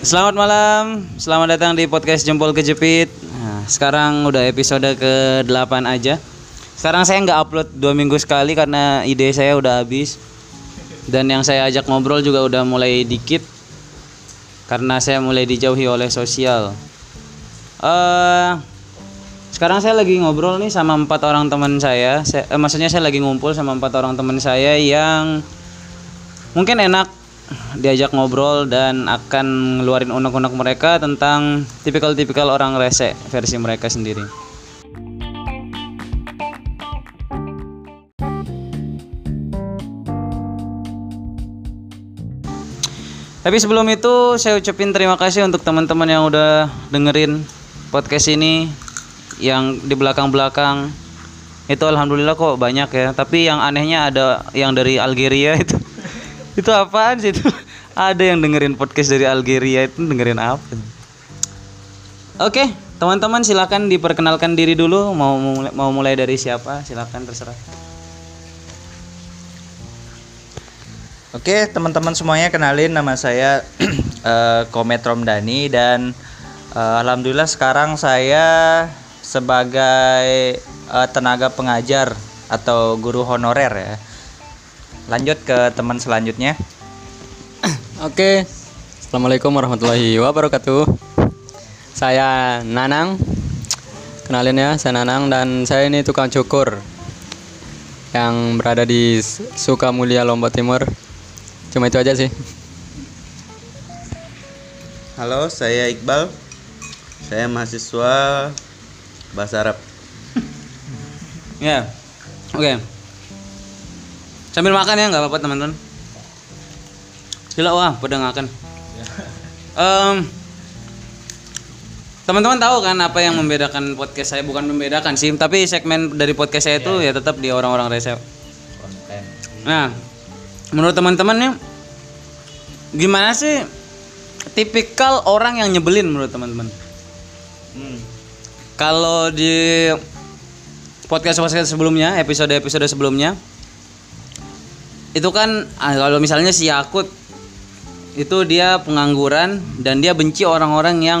Selamat malam, selamat datang di podcast Jempol Kejepit. Nah, sekarang udah episode ke-8 aja. Sekarang saya nggak upload dua minggu sekali karena ide saya udah habis. Dan yang saya ajak ngobrol juga udah mulai dikit karena saya mulai dijauhi oleh sosial. eh sekarang saya lagi ngobrol nih sama empat orang teman saya. saya eh, maksudnya saya lagi ngumpul sama empat orang teman saya yang mungkin enak diajak ngobrol dan akan ngeluarin unek-unek mereka tentang tipikal-tipikal orang rese versi mereka sendiri. Tapi sebelum itu saya ucapin terima kasih untuk teman-teman yang udah dengerin podcast ini yang di belakang-belakang itu alhamdulillah kok banyak ya. Tapi yang anehnya ada yang dari Algeria itu itu apaan sih itu? Ada yang dengerin podcast dari Algeria itu dengerin apa? Oke teman-teman silakan diperkenalkan diri dulu. Mau mulai, mau mulai dari siapa? Silakan terserah. Oke, teman-teman semuanya kenalin nama saya eh, Komet Romdani dan eh, alhamdulillah sekarang saya sebagai eh, tenaga pengajar atau guru honorer ya. Lanjut ke teman selanjutnya. Oke, assalamualaikum warahmatullahi wabarakatuh. Saya Nanang, kenalin ya, saya Nanang dan saya ini tukang cukur yang berada di Sukamulya Lombok Timur. Cuma itu aja sih. Halo, saya Iqbal. Saya mahasiswa bahasa Arab. ya oke sambil makan ya nggak apa-apa teman-teman. Gila wah pada ngakan Em, teman-teman tahu kan apa yang membedakan podcast saya? Bukan membedakan sih tapi segmen dari podcast saya itu ya. tetap di orang-orang rese Nah, menurut teman-teman nih, gimana sih tipikal orang yang nyebelin menurut teman-teman? Kalau di podcast podcast sebelumnya, episode episode sebelumnya, itu kan ah, kalau misalnya si Yakut itu dia pengangguran dan dia benci orang-orang yang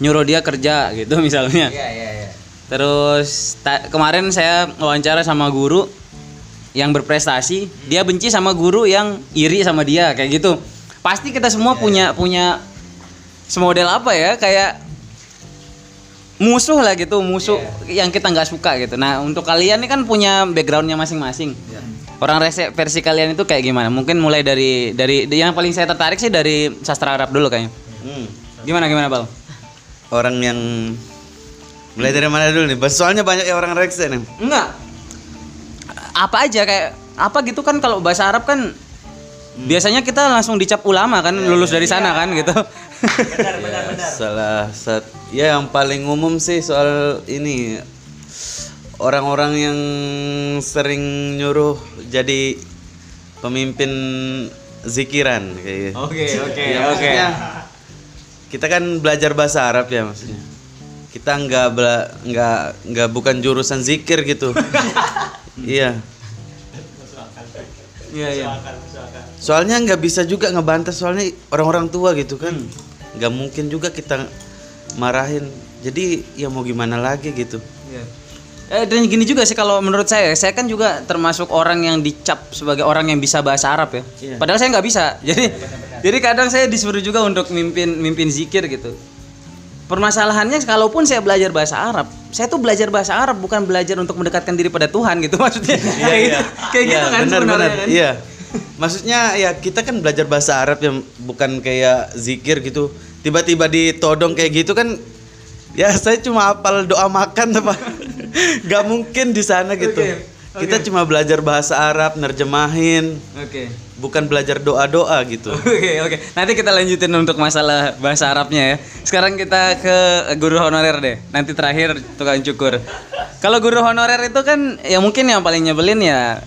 nyuruh dia kerja gitu misalnya. Iya, iya, iya. Terus kemarin saya wawancara sama guru yang berprestasi, dia benci sama guru yang iri sama dia kayak gitu. Pasti kita semua punya punya semodel apa ya kayak musuh lah gitu, musuh yang kita nggak suka gitu. Nah untuk kalian ini kan punya backgroundnya masing-masing. Orang rese versi kalian itu kayak gimana? Mungkin mulai dari dari yang paling saya tertarik sih dari sastra Arab dulu kayaknya. Hmm. Gimana gimana bal? Orang yang mulai dari mana dulu nih? Soalnya banyak ya orang rekse nih. Enggak. Apa aja kayak apa gitu kan kalau bahasa Arab kan biasanya kita langsung dicap ulama kan lulus dari sana kan gitu. Ya, Salah satu ya yang paling umum sih soal ini orang-orang yang sering nyuruh jadi pemimpin zikiran kayak gitu. Oke, oke, Ya, maksudnya kita kan belajar bahasa Arab ya maksudnya. Kita nggak bela- nggak nggak bukan jurusan zikir gitu. iya. Iya, iya. Soalnya nggak bisa juga ngebantah soalnya orang-orang tua gitu kan. Nggak mungkin juga kita marahin. Jadi ya mau gimana lagi gitu. Iya. Eh, dan gini juga sih kalau menurut saya, saya kan juga termasuk orang yang dicap sebagai orang yang bisa bahasa Arab ya. Iya. Padahal saya nggak bisa. Jadi, jadi kadang saya disuruh juga untuk mimpin mimpin zikir gitu. Permasalahannya, kalaupun saya belajar bahasa Arab, saya tuh belajar bahasa Arab bukan belajar untuk mendekatkan diri pada Tuhan gitu maksudnya. kayak gitu, kayak gitu Iya, kan benar, sebenarnya benar. kan. Iya. Maksudnya ya kita kan belajar bahasa Arab yang bukan kayak zikir gitu. Tiba-tiba ditodong kayak gitu kan ya saya cuma hafal doa makan apa. Gak mungkin di sana gitu. Oke, Kita cuma belajar bahasa Arab, nerjemahin, Oke. bukan belajar doa-doa gitu. Oke oke. Nanti kita lanjutin untuk masalah bahasa Arabnya ya. Sekarang kita ke guru honorer deh. Nanti terakhir tukang cukur. Kalau guru honorer itu kan ya mungkin yang paling nyebelin ya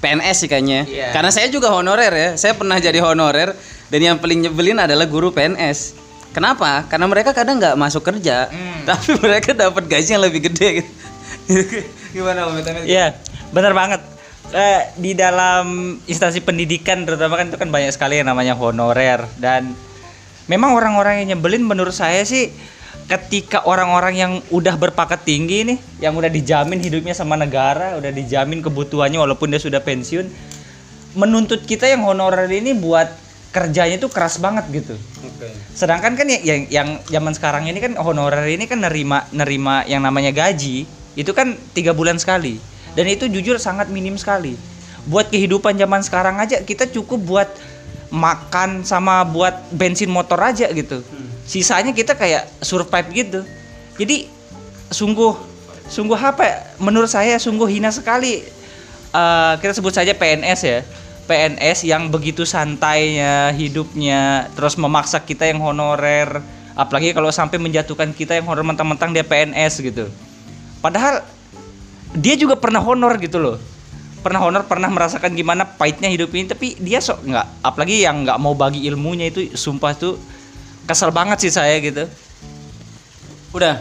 PNS sih kayaknya. Iya. Karena saya juga honorer ya. Saya pernah jadi honorer dan yang paling nyebelin adalah guru PNS. Kenapa? Karena mereka kadang nggak masuk kerja, tapi mereka dapat gaji yang lebih gede. Gitu. Gimana Om? Iya, benar banget. Eh, di dalam instansi pendidikan terutama kan itu kan banyak sekali yang namanya honorer dan memang orang-orang yang nyebelin menurut saya sih ketika orang-orang yang udah berpakat tinggi nih yang udah dijamin hidupnya sama negara udah dijamin kebutuhannya walaupun dia sudah pensiun menuntut kita yang honorer ini buat kerjanya tuh keras banget gitu. Sedangkan kan yang, yang yang zaman sekarang ini kan honorer ini kan nerima nerima yang namanya gaji itu kan tiga bulan sekali. Dan itu jujur sangat minim sekali. Buat kehidupan zaman sekarang aja kita cukup buat makan sama buat bensin motor aja gitu. Sisanya kita kayak survive gitu. Jadi sungguh sungguh apa? Ya? menurut saya sungguh hina sekali. Eh, kita sebut saja PNS ya PNS yang begitu santainya hidupnya terus memaksa kita yang honorer apalagi kalau sampai menjatuhkan kita yang honor mentang-mentang dia PNS gitu padahal dia juga pernah honor gitu loh pernah honor pernah merasakan gimana pahitnya hidup ini tapi dia sok nggak apalagi yang nggak mau bagi ilmunya itu sumpah tuh kesel banget sih saya gitu Udah.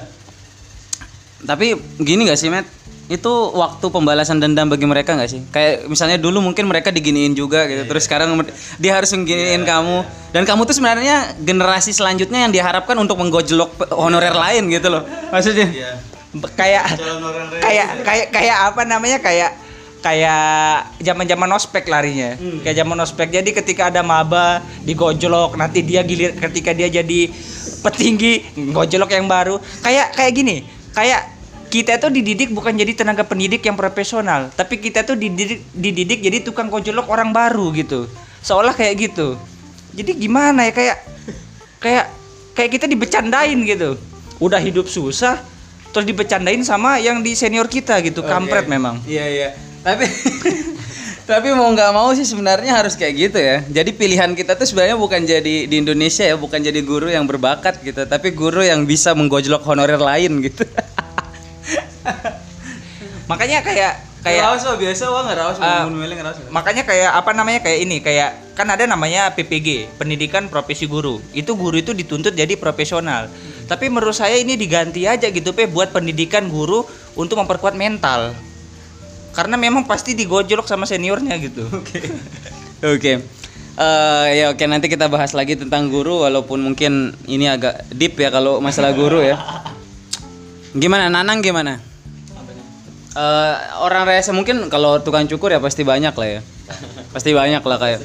Tapi gini gak sih, Matt? Itu waktu pembalasan dendam bagi mereka nggak sih? Kayak misalnya dulu mungkin mereka diginiin juga gitu. Terus sekarang dia harus mengginiin kamu. Dan kamu tuh sebenarnya generasi selanjutnya yang diharapkan untuk menggojlok honorer lain gitu loh. Maksudnya. Be- kayak kayak kayak kayak apa namanya kayak kayak zaman zaman ospek larinya kayak zaman ospek jadi ketika ada maba digojlok nanti dia gilir ketika dia jadi petinggi gojlok yang baru kayak kayak gini kayak kita tuh dididik bukan jadi tenaga pendidik yang profesional tapi kita tuh dididik dididik jadi tukang gojlok orang baru gitu seolah kayak gitu jadi gimana ya kayak kayak kayak kita dibecandain gitu udah hidup susah terus dibecandain sama yang di senior kita gitu kampret memang Iya iya. Tapi tapi mau nggak mau sih sebenarnya harus kayak gitu ya. Jadi pilihan kita tuh sebenarnya bukan jadi di Indonesia ya, bukan jadi guru yang berbakat gitu, tapi guru yang bisa menggojlok honorer lain gitu. makanya kayak kayak Ngerawas wah, biasa wah ngerawas milih ngerawas. makanya kayak apa namanya kayak ini kayak kan ada namanya PPG pendidikan profesi guru. Itu guru itu dituntut jadi profesional. Tapi menurut saya ini diganti aja gitu pe buat pendidikan guru untuk memperkuat mental. Karena memang pasti digojlok sama seniornya gitu. Oke. Eh, ya oke nanti kita bahas lagi tentang guru walaupun mungkin ini agak deep ya kalau masalah guru ya. Gimana Nanang gimana? Eh, orang rese mungkin kalau tukang cukur ya pasti banyak lah ya. Pasti banyak lah kayak.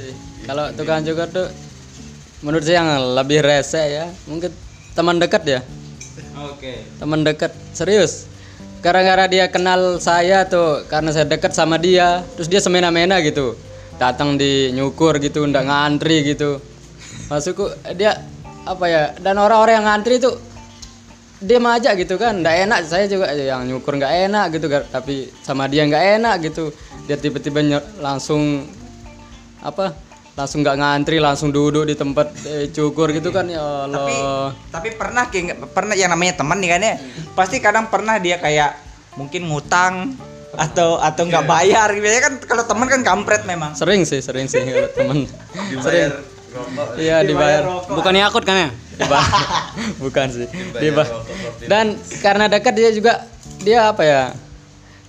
Kalau tukang cukur tuh menurut saya yang lebih rese ya, mungkin teman dekat ya. Oke. Teman dekat, serius. Gara-gara dia kenal saya tuh karena saya dekat sama dia, terus dia semena-mena gitu. Datang di nyukur gitu, ndak ngantri gitu. Masukku dia apa ya? Dan orang-orang yang ngantri tuh dia aja gitu kan ndak enak. Saya juga yang nyukur nggak enak gitu tapi sama dia nggak enak gitu. Dia tiba-tiba langsung apa langsung nggak ngantri langsung duduk di tempat eh, cukur gitu kan ya tapi Allah. Tapi pernah kayak pernah yang namanya teman nih kan ya. Pasti kadang pernah dia kayak mungkin ngutang atau atau nggak bayar biasanya kan kalau teman kan kampret memang. Sering sih sering sih kalau temen sering. iya dibayar. Bukan Yakut kan ya? Dibayar. bukan sih Dan karena dekat dia juga dia apa ya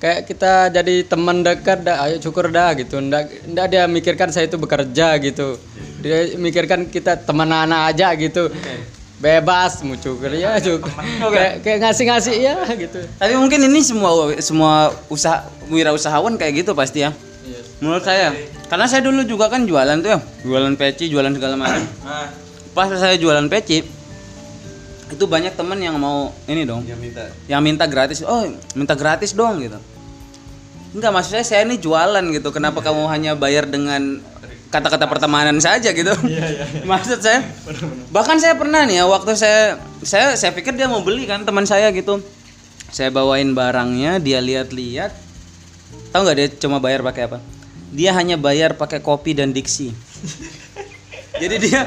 kayak kita jadi teman dekat dah ayo cukur dah gitu. Ndak ndak dia mikirkan saya itu bekerja gitu. Dia mikirkan kita teman anak aja gitu. Bebas mau cukur ya cukur kayak kayak ngasih-ngasih ya gitu. Tapi mungkin ini semua semua usaha wirausahawan kayak gitu pasti ya. Menurut saya. Karena saya dulu juga kan jualan tuh ya. Jualan peci, jualan segala macam. Pas saya jualan peci itu banyak temen yang mau ini dong. Yang minta. Yang minta gratis. Oh, minta gratis dong gitu. Enggak, maksud saya saya ini jualan gitu. Kenapa kamu hanya bayar dengan kata-kata pertemanan saja gitu? Maksud saya. Bahkan saya pernah nih ya waktu saya saya saya pikir dia mau beli kan teman saya gitu. Saya bawain barangnya, dia lihat-lihat. Tahu nggak dia cuma bayar pakai apa? Dia hanya bayar pakai kopi dan diksi. Jadi dia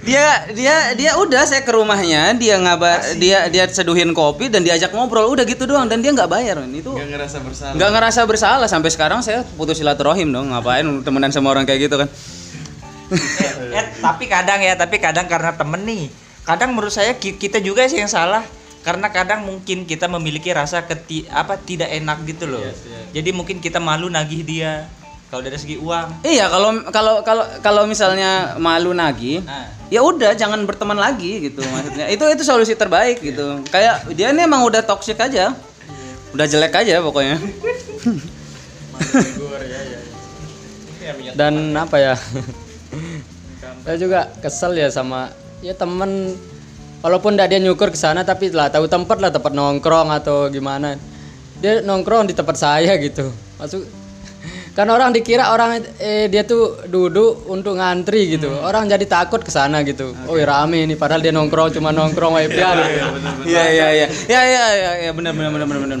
dia dia dia udah saya ke rumahnya, dia ngabar dia dia seduhin kopi dan diajak ngobrol udah gitu doang dan dia nggak bayar men. itu Gak ngerasa bersalah. nggak ngerasa bersalah. Sampai sekarang saya putus silaturahim dong. Ngapain temenan sama orang kayak gitu kan? Eh, eh, tapi kadang ya tapi kadang karena temen nih kadang menurut saya ki- kita juga sih yang salah. Karena kadang mungkin kita memiliki rasa keti apa tidak enak gitu loh. Jadi mungkin kita malu nagih dia kalau dari segi uang? Iya kalau kalau kalau kalau misalnya malu nagih nah. ya udah jangan berteman lagi gitu maksudnya. Itu itu solusi terbaik gitu. Kayak dia ini emang udah toxic aja. Udah jelek aja pokoknya. Dan apa ya? Saya juga kesel ya sama ya temen. Walaupun tidak dia nyukur ke sana tapi lah tahu tempat lah tempat nongkrong atau gimana. Dia nongkrong di tempat saya gitu. Masuk kan orang dikira orang eh dia tuh duduk untuk ngantri gitu. Orang jadi takut ke sana gitu. Oh ya rame ini padahal dia nongkrong cuma nongkrong wifi iya iya iya ya ya ya ya benar benar benar benar benar.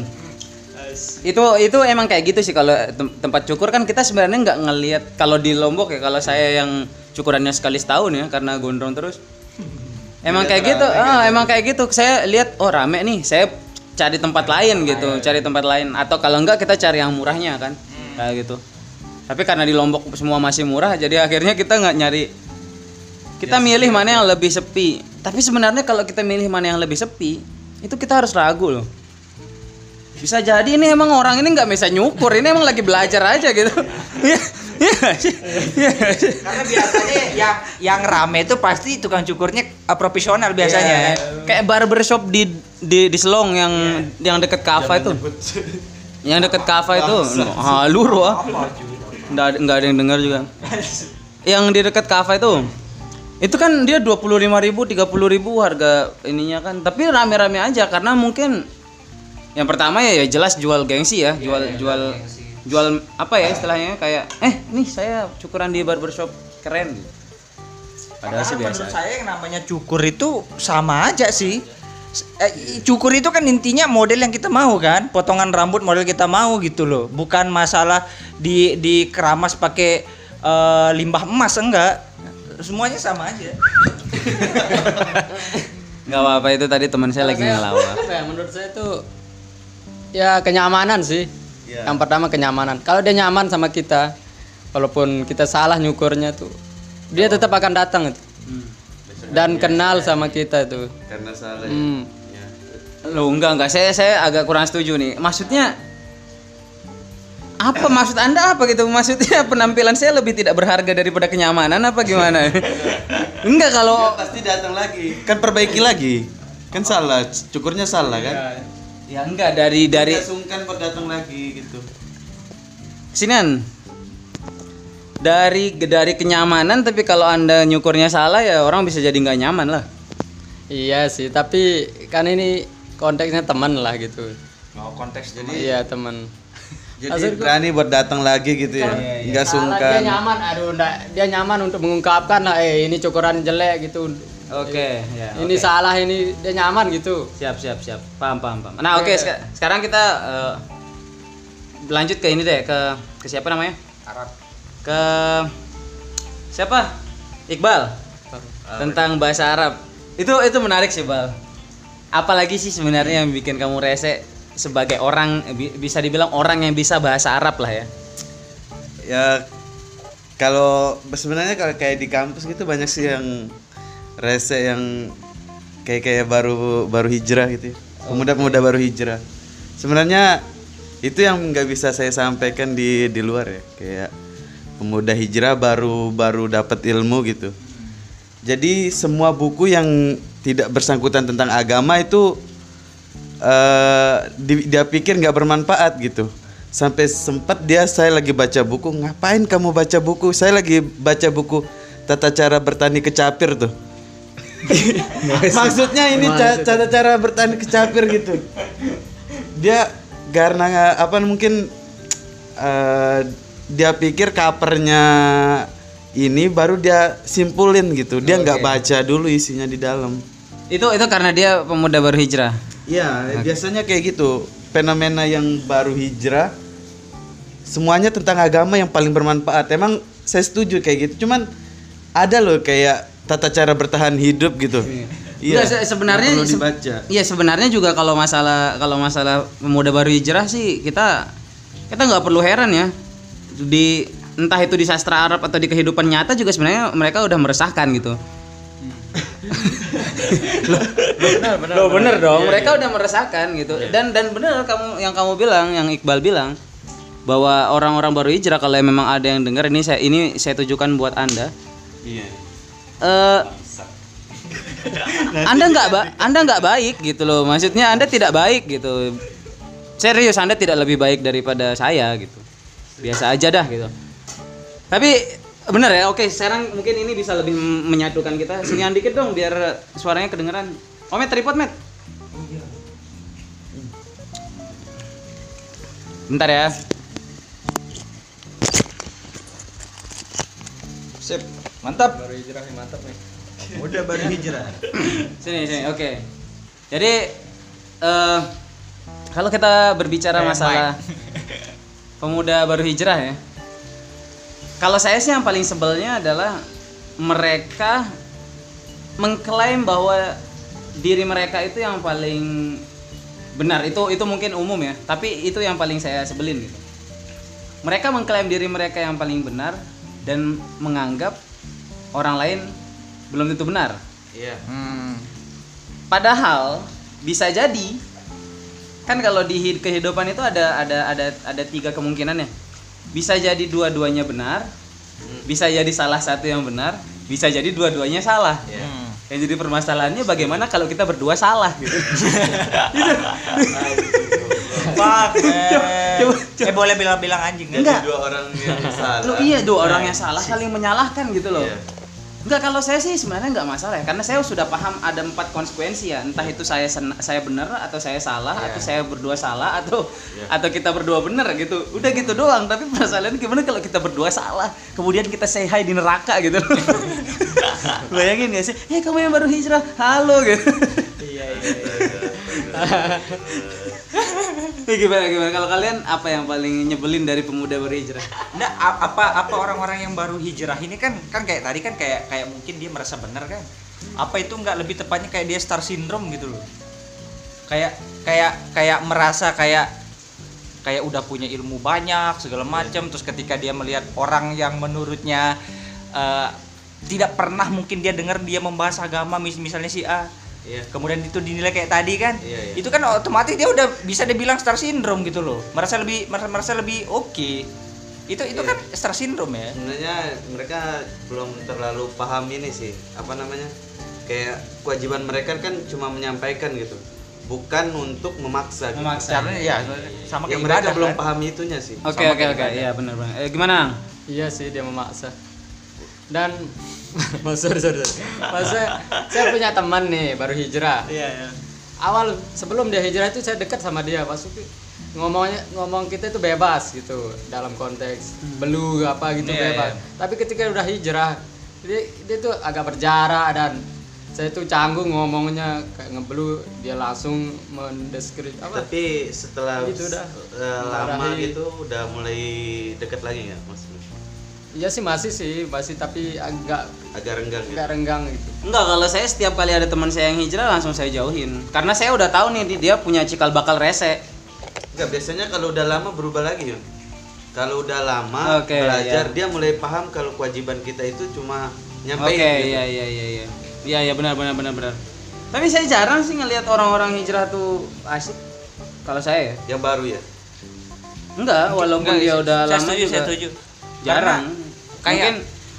Itu itu emang kayak gitu sih kalau tem- tempat cukur. Kan kita sebenarnya nggak ngelihat kalau di Lombok ya kalau saya yang cukurannya sekali setahun ya karena gondrong terus. Emang kayak gitu ah emang kayak gitu. Saya lihat oh rame nih. Saya cari tempat lain gitu cari tempat lain. Atau kalau enggak kita cari yang murahnya kan kayak gitu. Tapi karena di Lombok semua masih murah jadi akhirnya kita nggak nyari. Kita milih mana yang lebih sepi. Tapi sebenarnya kalau kita milih mana yang lebih sepi itu kita harus ragu loh. Bisa jadi ini emang orang ini nggak bisa nyukur ini emang lagi belajar aja gitu. Iya, iya? Iya nggak sih? Karena biasanya yang yang rame itu pasti tukang cukurnya uh, profesional biasanya. Iya, kayak barbershop di di di Selong yang yang deket Kava itu yang deket Kava itu halur wah nggak ada- nggak ada yang dengar juga. Yang di dekat Kava itu itu kan dia dua puluh lima ribu tiga ribu harga ininya kan. Tapi rame-rame aja karena mungkin yang pertama ya, ya jelas jual gengsi ya jual jual jual apa ya istilahnya kayak eh nih saya cukuran di barbershop keren. Padahal sih biasa menurut saya yang namanya cukur itu sama aja sih. Eh, cukur itu kan intinya model yang kita mau kan, potongan rambut model kita mau gitu loh. Bukan masalah di di keramas pakai eh, limbah emas enggak. Semuanya sama aja. nggak apa-apa itu tadi teman saya lagi ngelawak apa ya menurut saya tuh ya kenyamanan sih Iya. yang pertama kenyamanan kalau dia nyaman sama kita walaupun kita salah nyukurnya tuh dia tetap akan datang itu dan kenal sama kita tuh Karena salah. hmm. Loh enggak enggak saya saya agak kurang setuju nih. Maksudnya apa maksud Anda apa gitu? Maksudnya penampilan saya lebih tidak berharga daripada kenyamanan apa gimana? enggak kalau Pasti datang lagi. Kan perbaiki lagi. Kan salah, cukurnya salah kan? ya enggak dari dari sungkan buat datang lagi gitu. Sinan. Dari dari kenyamanan tapi kalau Anda nyukurnya salah ya orang bisa jadi nggak nyaman lah. iya sih tapi kan ini konteksnya teman lah gitu Mau konteks jadi iya teman Jadi berani buat datang lagi gitu ya. Nggak Salah, dia sungkan. nyaman aduh ndak, dia nyaman untuk mengungkapkan lah eh ini cukuran jelek gitu Oke, ya. ini salah ini dia nyaman gitu Siap, siap, siap. Paham, paham, paham. Nah, oke, seka- sekarang kita eh, lanjut ke ini deh, ke ke siapa namanya? Arab. Ke siapa? Iqbal. Tentang bahasa Arab. Itu itu menarik sih, Bal. Apalagi sih sebenarnya yang bikin kamu rese sebagai orang bi- bisa dibilang orang yang bisa bahasa Arab lah ya. Ya kalau sebenarnya kalau kayak di kampus gitu banyak sih yang rese yang kayak kayak baru baru hijrah gitu. ya. Pemuda-pemuda baru hijrah. Sebenarnya itu yang nggak bisa saya sampaikan di di luar ya kayak pemuda hijrah baru baru dapat ilmu gitu. Jadi semua buku yang tidak bersangkutan tentang agama itu di- dia pikir nggak bermanfaat gitu. Sampai sempat dia saya lagi baca buku, ngapain kamu baca buku? Saya lagi baca buku tata cara bertani kecapir tuh. Maksudnya ini tata cara bertani kecapir gitu. Dia karena apa mungkin eh, dia pikir covernya ini baru dia simpulin gitu. Dia nggak baca dulu isinya di dalam. Itu itu karena dia pemuda baru hijrah. Iya, biasanya kayak gitu. Fenomena yang baru hijrah semuanya tentang agama yang paling bermanfaat. Emang saya setuju kayak gitu. Cuman ada loh kayak tata cara bertahan hidup gitu. Iya, se- sebenarnya perlu dibaca. Iya sebenarnya juga kalau masalah kalau masalah pemuda baru hijrah sih kita kita nggak perlu heran ya di entah itu di sastra Arab atau di kehidupan nyata juga sebenarnya mereka udah meresahkan gitu. benar benar. Loh, bener dong. mereka udah meresahkan gitu. Dan dan benar kamu yang kamu bilang, yang Iqbal bilang bahwa orang-orang baru hijrah kalau memang ada yang dengar ini saya ini saya tujukan buat anda Iya. eh anda nggak ba anda nggak baik gitu loh maksudnya anda tidak baik gitu serius anda tidak lebih baik daripada saya gitu biasa aja dah gitu tapi bener ya oke sekarang mungkin ini bisa lebih menyatukan kita sini dikit dong biar suaranya kedengeran oh met tripod met bentar ya Sip. Mantap. Baru hijrah nih, mantap nih. Udah baru hijrah. sini sini oke jadi eh kalau kita berbicara Eh, masalah pemuda baru hijrah ya kalau saya sih yang paling sebelnya adalah mereka mengklaim bahwa diri mereka itu yang paling benar itu itu mungkin umum ya tapi itu yang paling saya sebelin gitu mereka mengklaim diri mereka yang paling benar dan menganggap orang lain belum tentu benar Iya. Hmm. Padahal bisa jadi kan kalau di hid- kehidupan itu ada ada ada ada tiga kemungkinan ya. Bisa jadi dua-duanya benar, bisa jadi salah satu yang benar, bisa jadi dua-duanya salah. Hmm. Yang jadi permasalahannya bagaimana kalau kita berdua salah gitu. Fuck, man. Eh boleh bilang-bilang anjing Jadi Enggak. dua orang yang salah. Lu iya dua orang yang salah saling menyalahkan gitu loh. Iya. Enggak kalau saya sih sebenarnya nggak masalah ya. Karena saya sudah paham ada empat konsekuensi ya. Entah itu saya sen- saya benar atau saya salah atau saya berdua salah atau atau kita berdua benar gitu. Udah gitu doang. Tapi permasalahan gimana kalau kita berdua salah? Kemudian kita say hi di neraka gitu. Bayangin gak sih? Eh kamu yang baru hijrah. Halo gitu. Iya, iya. Eh, gimana gimana? Kalau kalian apa yang paling nyebelin dari pemuda baru hijrah? Nah, apa apa orang-orang yang baru hijrah ini kan kan kayak tadi kan kayak kayak mungkin dia merasa benar kan. Apa itu nggak lebih tepatnya kayak dia star syndrome gitu loh. Kayak kayak kayak merasa kayak kayak udah punya ilmu banyak segala macam. Terus ketika dia melihat orang yang menurutnya eh, tidak pernah mungkin dia dengar dia membahas agama mis- misalnya si A Iya. kemudian itu dinilai kayak tadi kan Iya, iya. itu kan otomatis dia udah bisa dibilang star syndrome gitu loh merasa lebih merasa, merasa lebih oke itu itu Iya. kan star syndrome ya Sebenarnya mereka belum terlalu paham ini sih, apa namanya? Kayak kewajiban mereka kan cuma menyampaikan gitu, bukan untuk memaksa. gitu. memaksa caranya ya sama Yang kayak mereka ibadah belum kan. paham itunya sih. oke oke oke iya benar benar eh, gimana? Iya sih dia memaksa. Dan Mas sorry, sorry, sorry. Mas saya, punya teman nih baru hijrah. iya iya Awal sebelum dia hijrah itu saya dekat sama dia, Suki. Ngomongnya ngomong kita itu bebas gitu dalam konteks belu apa gitu Iya, bebas. Tapi ketika udah hijrah dia dia tuh agak berjarak dan saya tuh canggung ngomongnya kayak ngebelu dia langsung mendeskripsi apa Tapi setelah Gitu udah. eh, lama gitu udah mulai dekat lagi nggak mas? Iya sih masih sih masih tapi agak Agak renggang gitu. agak renggang gitu. Enggak, kalau saya setiap kali ada teman saya yang hijrah langsung saya jauhin. Karena saya udah tahu nih di- dia punya cikal bakal rese. Enggak, biasanya kalau udah lama berubah lagi, Yun. Kalau udah lama Oke, belajar, iya. dia mulai paham kalau kewajiban kita itu cuma Oke, nyampein gitu. iya iya iya iya. Iya iya benar benar benar benar. Tapi saya jarang sih ngelihat orang-orang hijrah tuh asik. Kalau saya ya. Yang baru ya. Enggak, walaupun Enggak, dia udah saya lama setuju, juga saya setuju. jarang. Karena kayak- mungkin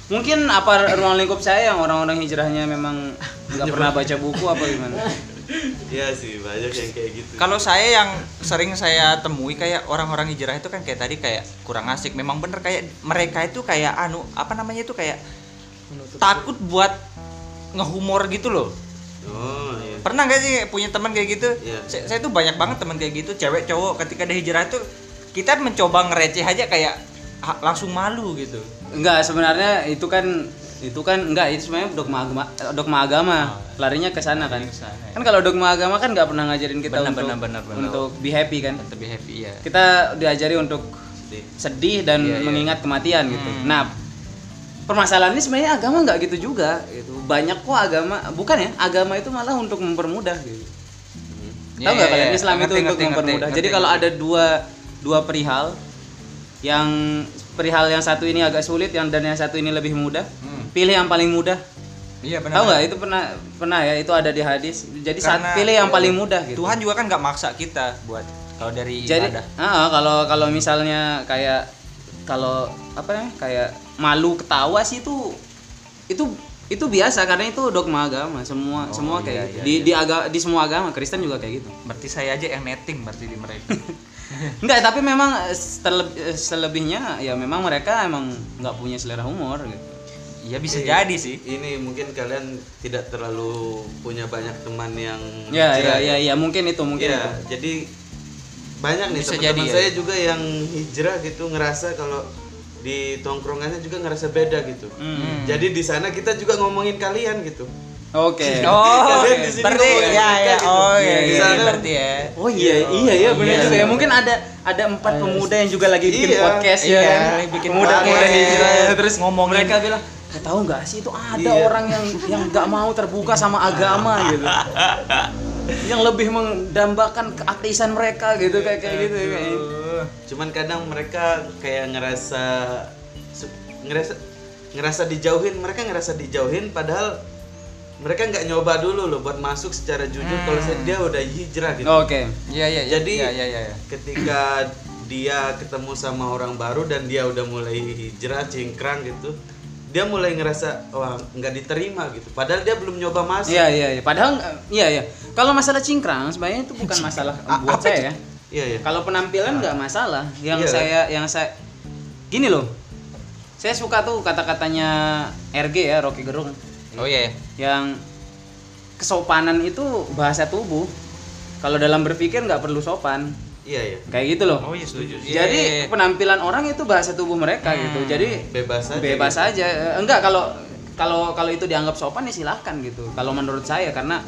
mungkin apa ruang lingkup saya yang orang-orang hijrahnya memang nggak pernah baca buku apa gimana? Iya sih, banyak yang kayak gitu. Kalau saya yang sering saya temui kayak orang-orang hijrah itu kan kayak tadi kayak kurang asik. Memang bener kayak mereka itu kayak anu apa namanya itu kayak takut buat ngehumor gitu loh. Oh, iya. Pernah gak sih punya teman kayak gitu? Iya. Saya, saya tuh banyak banget teman kayak gitu, cewek cowok ketika ada hijrah itu kita mencoba ngereceh aja kayak ha- langsung malu gitu. Enggak, sebenarnya itu kan itu kan enggak itu sebenarnya dogma agama dogma agama larinya ke sana kan Oh, Larinya ke sana, ya. kan kalau dogma agama kan nggak pernah ngajarin kita Benar, untuk benar, benar, benar. untuk be happy kan Lebih happy ya. kita diajari untuk Sedih. sedih dan Iya, iya. mengingat kematian gitu Hmm. nah permasalahannya sebenarnya agama nggak gitu juga gitu banyak kok agama bukan ya agama itu malah untuk mempermudah gitu Iya, tahu nggak iya, kalian iya. Islam itu Ngerti, untuk ngerti, mempermudah ngerti, jadi ngerti, kalau ngerti. ada dua dua perihal yang perihal yang satu ini agak sulit yang dan yang satu ini lebih mudah Hmm. pilih yang paling mudah Iya benar. tahu nggak itu pernah pernah ya itu ada di hadis jadi saat pilih yang paling mudah gitu Tuhan juga kan nggak maksa kita buat kalau dari jadi ibadah. ah, kalau kalau misalnya kayak kalau apa ya kayak malu ketawa sih itu itu itu biasa karena itu dogma agama semua semua kayak gitu. di di aga, di semua agama Kristen juga kayak gitu Berarti saya aja yang netting berarti di mereka. Enggak, tapi memang eh, terleb- eh, selebihnya ya memang mereka emang nggak punya selera humor gitu. Iya bisa jadi sih. Ini mungkin kalian tidak terlalu punya banyak teman yang Ya, ya, hijrah ya, ya, mungkin itu, mungkin Iya, itu. jadi banyak nih Bisa teman-teman jadi ya. saya juga yang hijrah gitu ngerasa kalau di tongkrongannya juga ngerasa beda gitu. Hmm. Jadi di sana kita juga ngomongin kalian gitu. Oke. Oh, Kalian di sini berarti ya ya gitu. oh Iya, ya di iya, sana. berarti ya. Oh iya, iya ya benar iya, juga ya. iya. Mungkin ada ada empat pemuda yang juga lagi bikin Iya, podcast iya, ya. kan? bikin pemuda-pemuda hijrah terus Ngomongin. mereka bilang, "Kau tahu nggak sih itu ada Iya. orang yang yang nggak mau terbuka sama agama gitu." yang lebih mendambakan keateisan mereka gitu kayak kayak gitu kayak. Cuman kadang mereka kayak ngerasa ngerasa ngerasa dijauhin, mereka ngerasa dijauhin padahal mereka nggak nyoba dulu loh buat masuk secara jujur kalau saya dia udah hijrah gitu. Oke. Iya iya. Jadi iya iya iya. ketika dia ketemu sama orang baru dan dia udah mulai hijrah cingkrang gitu dia mulai ngerasa wah nggak diterima gitu padahal dia belum nyoba masuk Iya iya iya. Padahal iya iya. Kalau masalah cingkrang sebenarnya itu bukan masalah buat saya ya. iya iya Kalau penampilan nggak masalah. Yang Iya. saya yang saya gini loh. Saya suka tuh kata-katanya RG ya Rocky Gerung Oh iya. yang kesopanan itu bahasa tubuh. Kalau dalam berpikir nggak perlu sopan. Iya iya Kayak gitu loh. Oh iya setuju. Jadi penampilan orang itu bahasa tubuh mereka gitu. Jadi bebas aja bebas gitu. aja. Eh, Enggak kalau kalau kalau itu dianggap sopan ya silahkan gitu. Kalau menurut saya karena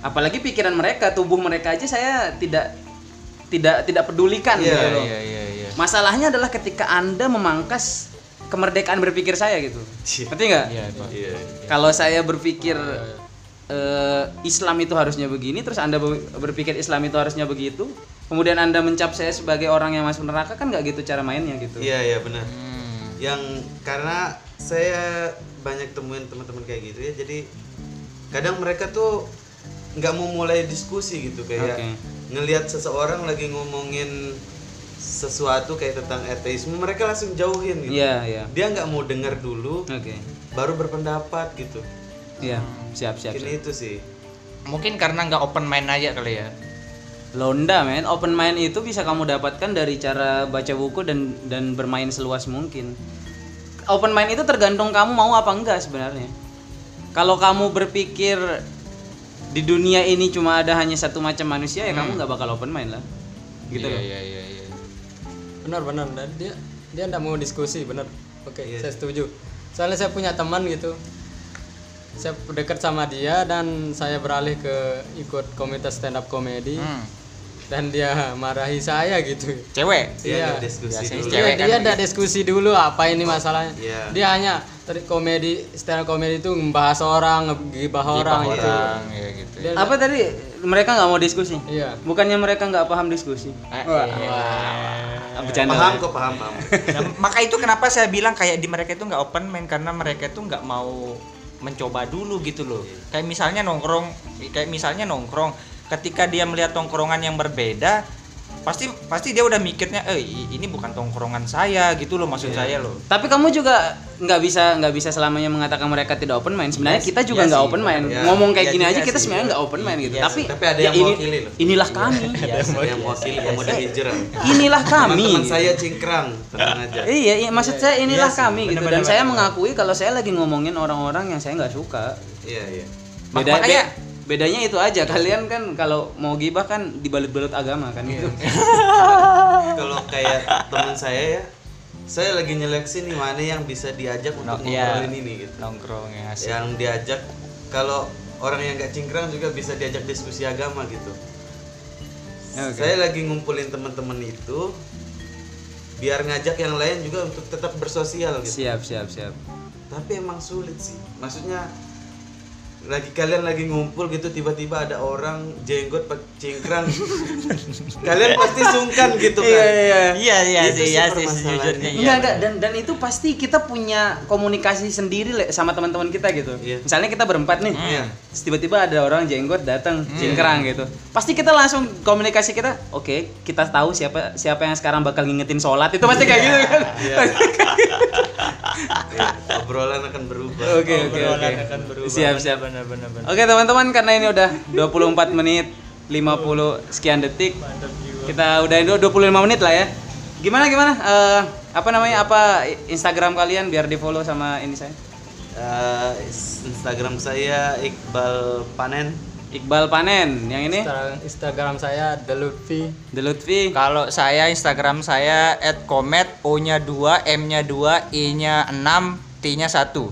apalagi pikiran mereka, tubuh mereka aja saya tidak tidak tidak pedulikan Iya, gitu loh. Iya iya iya. Masalahnya adalah ketika Anda memangkas kemerdekaan berpikir saya gitu. Iya. Ngerti nggak? Iya Pak. iya Kalau saya berpikir eh, Islam itu harusnya begini, terus Anda be- berpikir Islam itu harusnya begitu, kemudian Anda mencap saya sebagai orang yang masuk neraka kan nggak gitu cara mainnya gitu. iya iya benar Hmm. yang karena saya banyak temuin teman-teman kayak gitu ya jadi kadang mereka tuh nggak mau mulai diskusi gitu kayak Oke. ngelihat seseorang lagi ngomongin sesuatu kayak tentang ateisme mereka langsung jauhin gitu Iya, iya. dia nggak mau dengar dulu Oke. baru berpendapat gitu Iya, siap siap. mungkin siap. itu sih Mungkin karena nggak open mind aja kali ya. Londa men, open mind itu bisa kamu dapatkan dari cara baca buku dan dan bermain seluas mungkin. Open mind itu tergantung kamu mau apa enggak sebenarnya. Kalau kamu berpikir di dunia ini cuma ada hanya satu macam manusia ya kamu nggak bakal open mind lah. Gitu iya, loh. Iya iya iya. benar benar dan dia dia tidak mau diskusi benar oke saya setuju soalnya saya punya teman gitu saya dekat sama dia dan saya beralih ke ikut komunitas stand up comedy Hmm. dan dia marahi saya gitu Cewek. dia Iya. diskusi Biasanya dulu cewek dia kan dia tidak diskusi dulu apa ini masalahnya Iya. dia hanya tadi komedi stand up comedy itu membahas orang ngebahas orang Orang, gitu ya gitu. Dia- Apa tadi mereka nggak mau diskusi? iya Bukannya mereka nggak paham diskusi? Eh, iya. Ah, Bercanda. paham lah. kok paham paham Nah, maka itu kenapa saya bilang kayak di mereka itu nggak open mind karena mereka itu nggak mau mencoba dulu gitu loh. Kayak misalnya nongkrong, kayak misalnya nongkrong, ketika dia melihat tongkrongan yang berbeda, pasti pasti dia udah mikirnya, eh ini bukan tongkrongan saya gitu loh maksud saya loh. Tapi kamu juga nggak bisa nggak bisa selamanya mengatakan mereka tidak open mind. Sebenarnya kita juga iya nggak sih, open mind. benar. Ngomong kayak Iya gini aja kita sebenarnya nggak open mind gitu. Iya tapi. Tapi ada ya yang ini- mewakili loh. Inilah kami. yang mewakili yang udah hijrah inilah kami. teman saya cingkrang tenang aja Iya, iya, maksud saya inilah Iya kami gitu. Dan saya mengakui kalau saya lagi ngomongin orang-orang yang saya nggak suka. iya iya makanya- bedanya itu aja. Kalian kan kalau mau gibah kan dibalut-balut agama kan gitu. kalau kayak teman saya ya saya lagi nyeleksi nih mana yang bisa diajak untuk No, iya. ngobrolin ini gitu Nongkrong ya asik. yang diajak kalau orang yang gak cingkrang juga bisa diajak diskusi agama gitu Oke. saya lagi ngumpulin teman-teman itu biar ngajak yang lain juga untuk tetap bersosial gitu Siap, siap, siap. tapi emang sulit sih maksudnya lagi kalian lagi ngumpul gitu tiba-tiba ada orang jenggot pak cingkrang kalian pasti sungkan gitu kan iya. Iya iya Itu sih sih ya sih sejujurnya iya. Enggak, enggak dan dan itu pasti kita punya komunikasi sendiri Le, sama teman-teman kita gitu. Iya. Misalnya kita berempat nih. Iya. Terus tiba-tiba ada orang jenggot datang cingkrang gitu. Pasti kita langsung komunikasi kita, oke, kita tahu siapa siapa yang sekarang bakal ngingetin sholat itu pasti kayak gitu kan. Iya. Ya, obrolan akan berubah. Oke oke oke. akan berubah. Siap siap. Benar benar benar. Oke teman-teman karena ini udah 24 menit 50 sekian detik. Kita udahin dulu 25 menit lah ya. Gimana gimana? Eh, apa namanya? Apa Instagram kalian biar di follow sama ini saya? Eh, Instagram saya Iqbal Panen. Iqbal Panen. Yang ini Instagram saya Delutfi. The Lutfi. Kalau saya Instagram saya @komet O-nya 2, M-nya 2, I-nya 6, T-nya 1.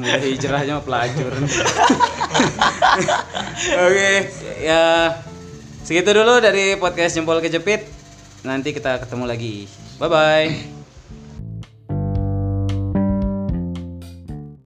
Mulai hijrahnya pelacur. Oke, ya segitu dulu dari podcast Jempol Kejepit. Nanti kita ketemu lagi. Bye bye.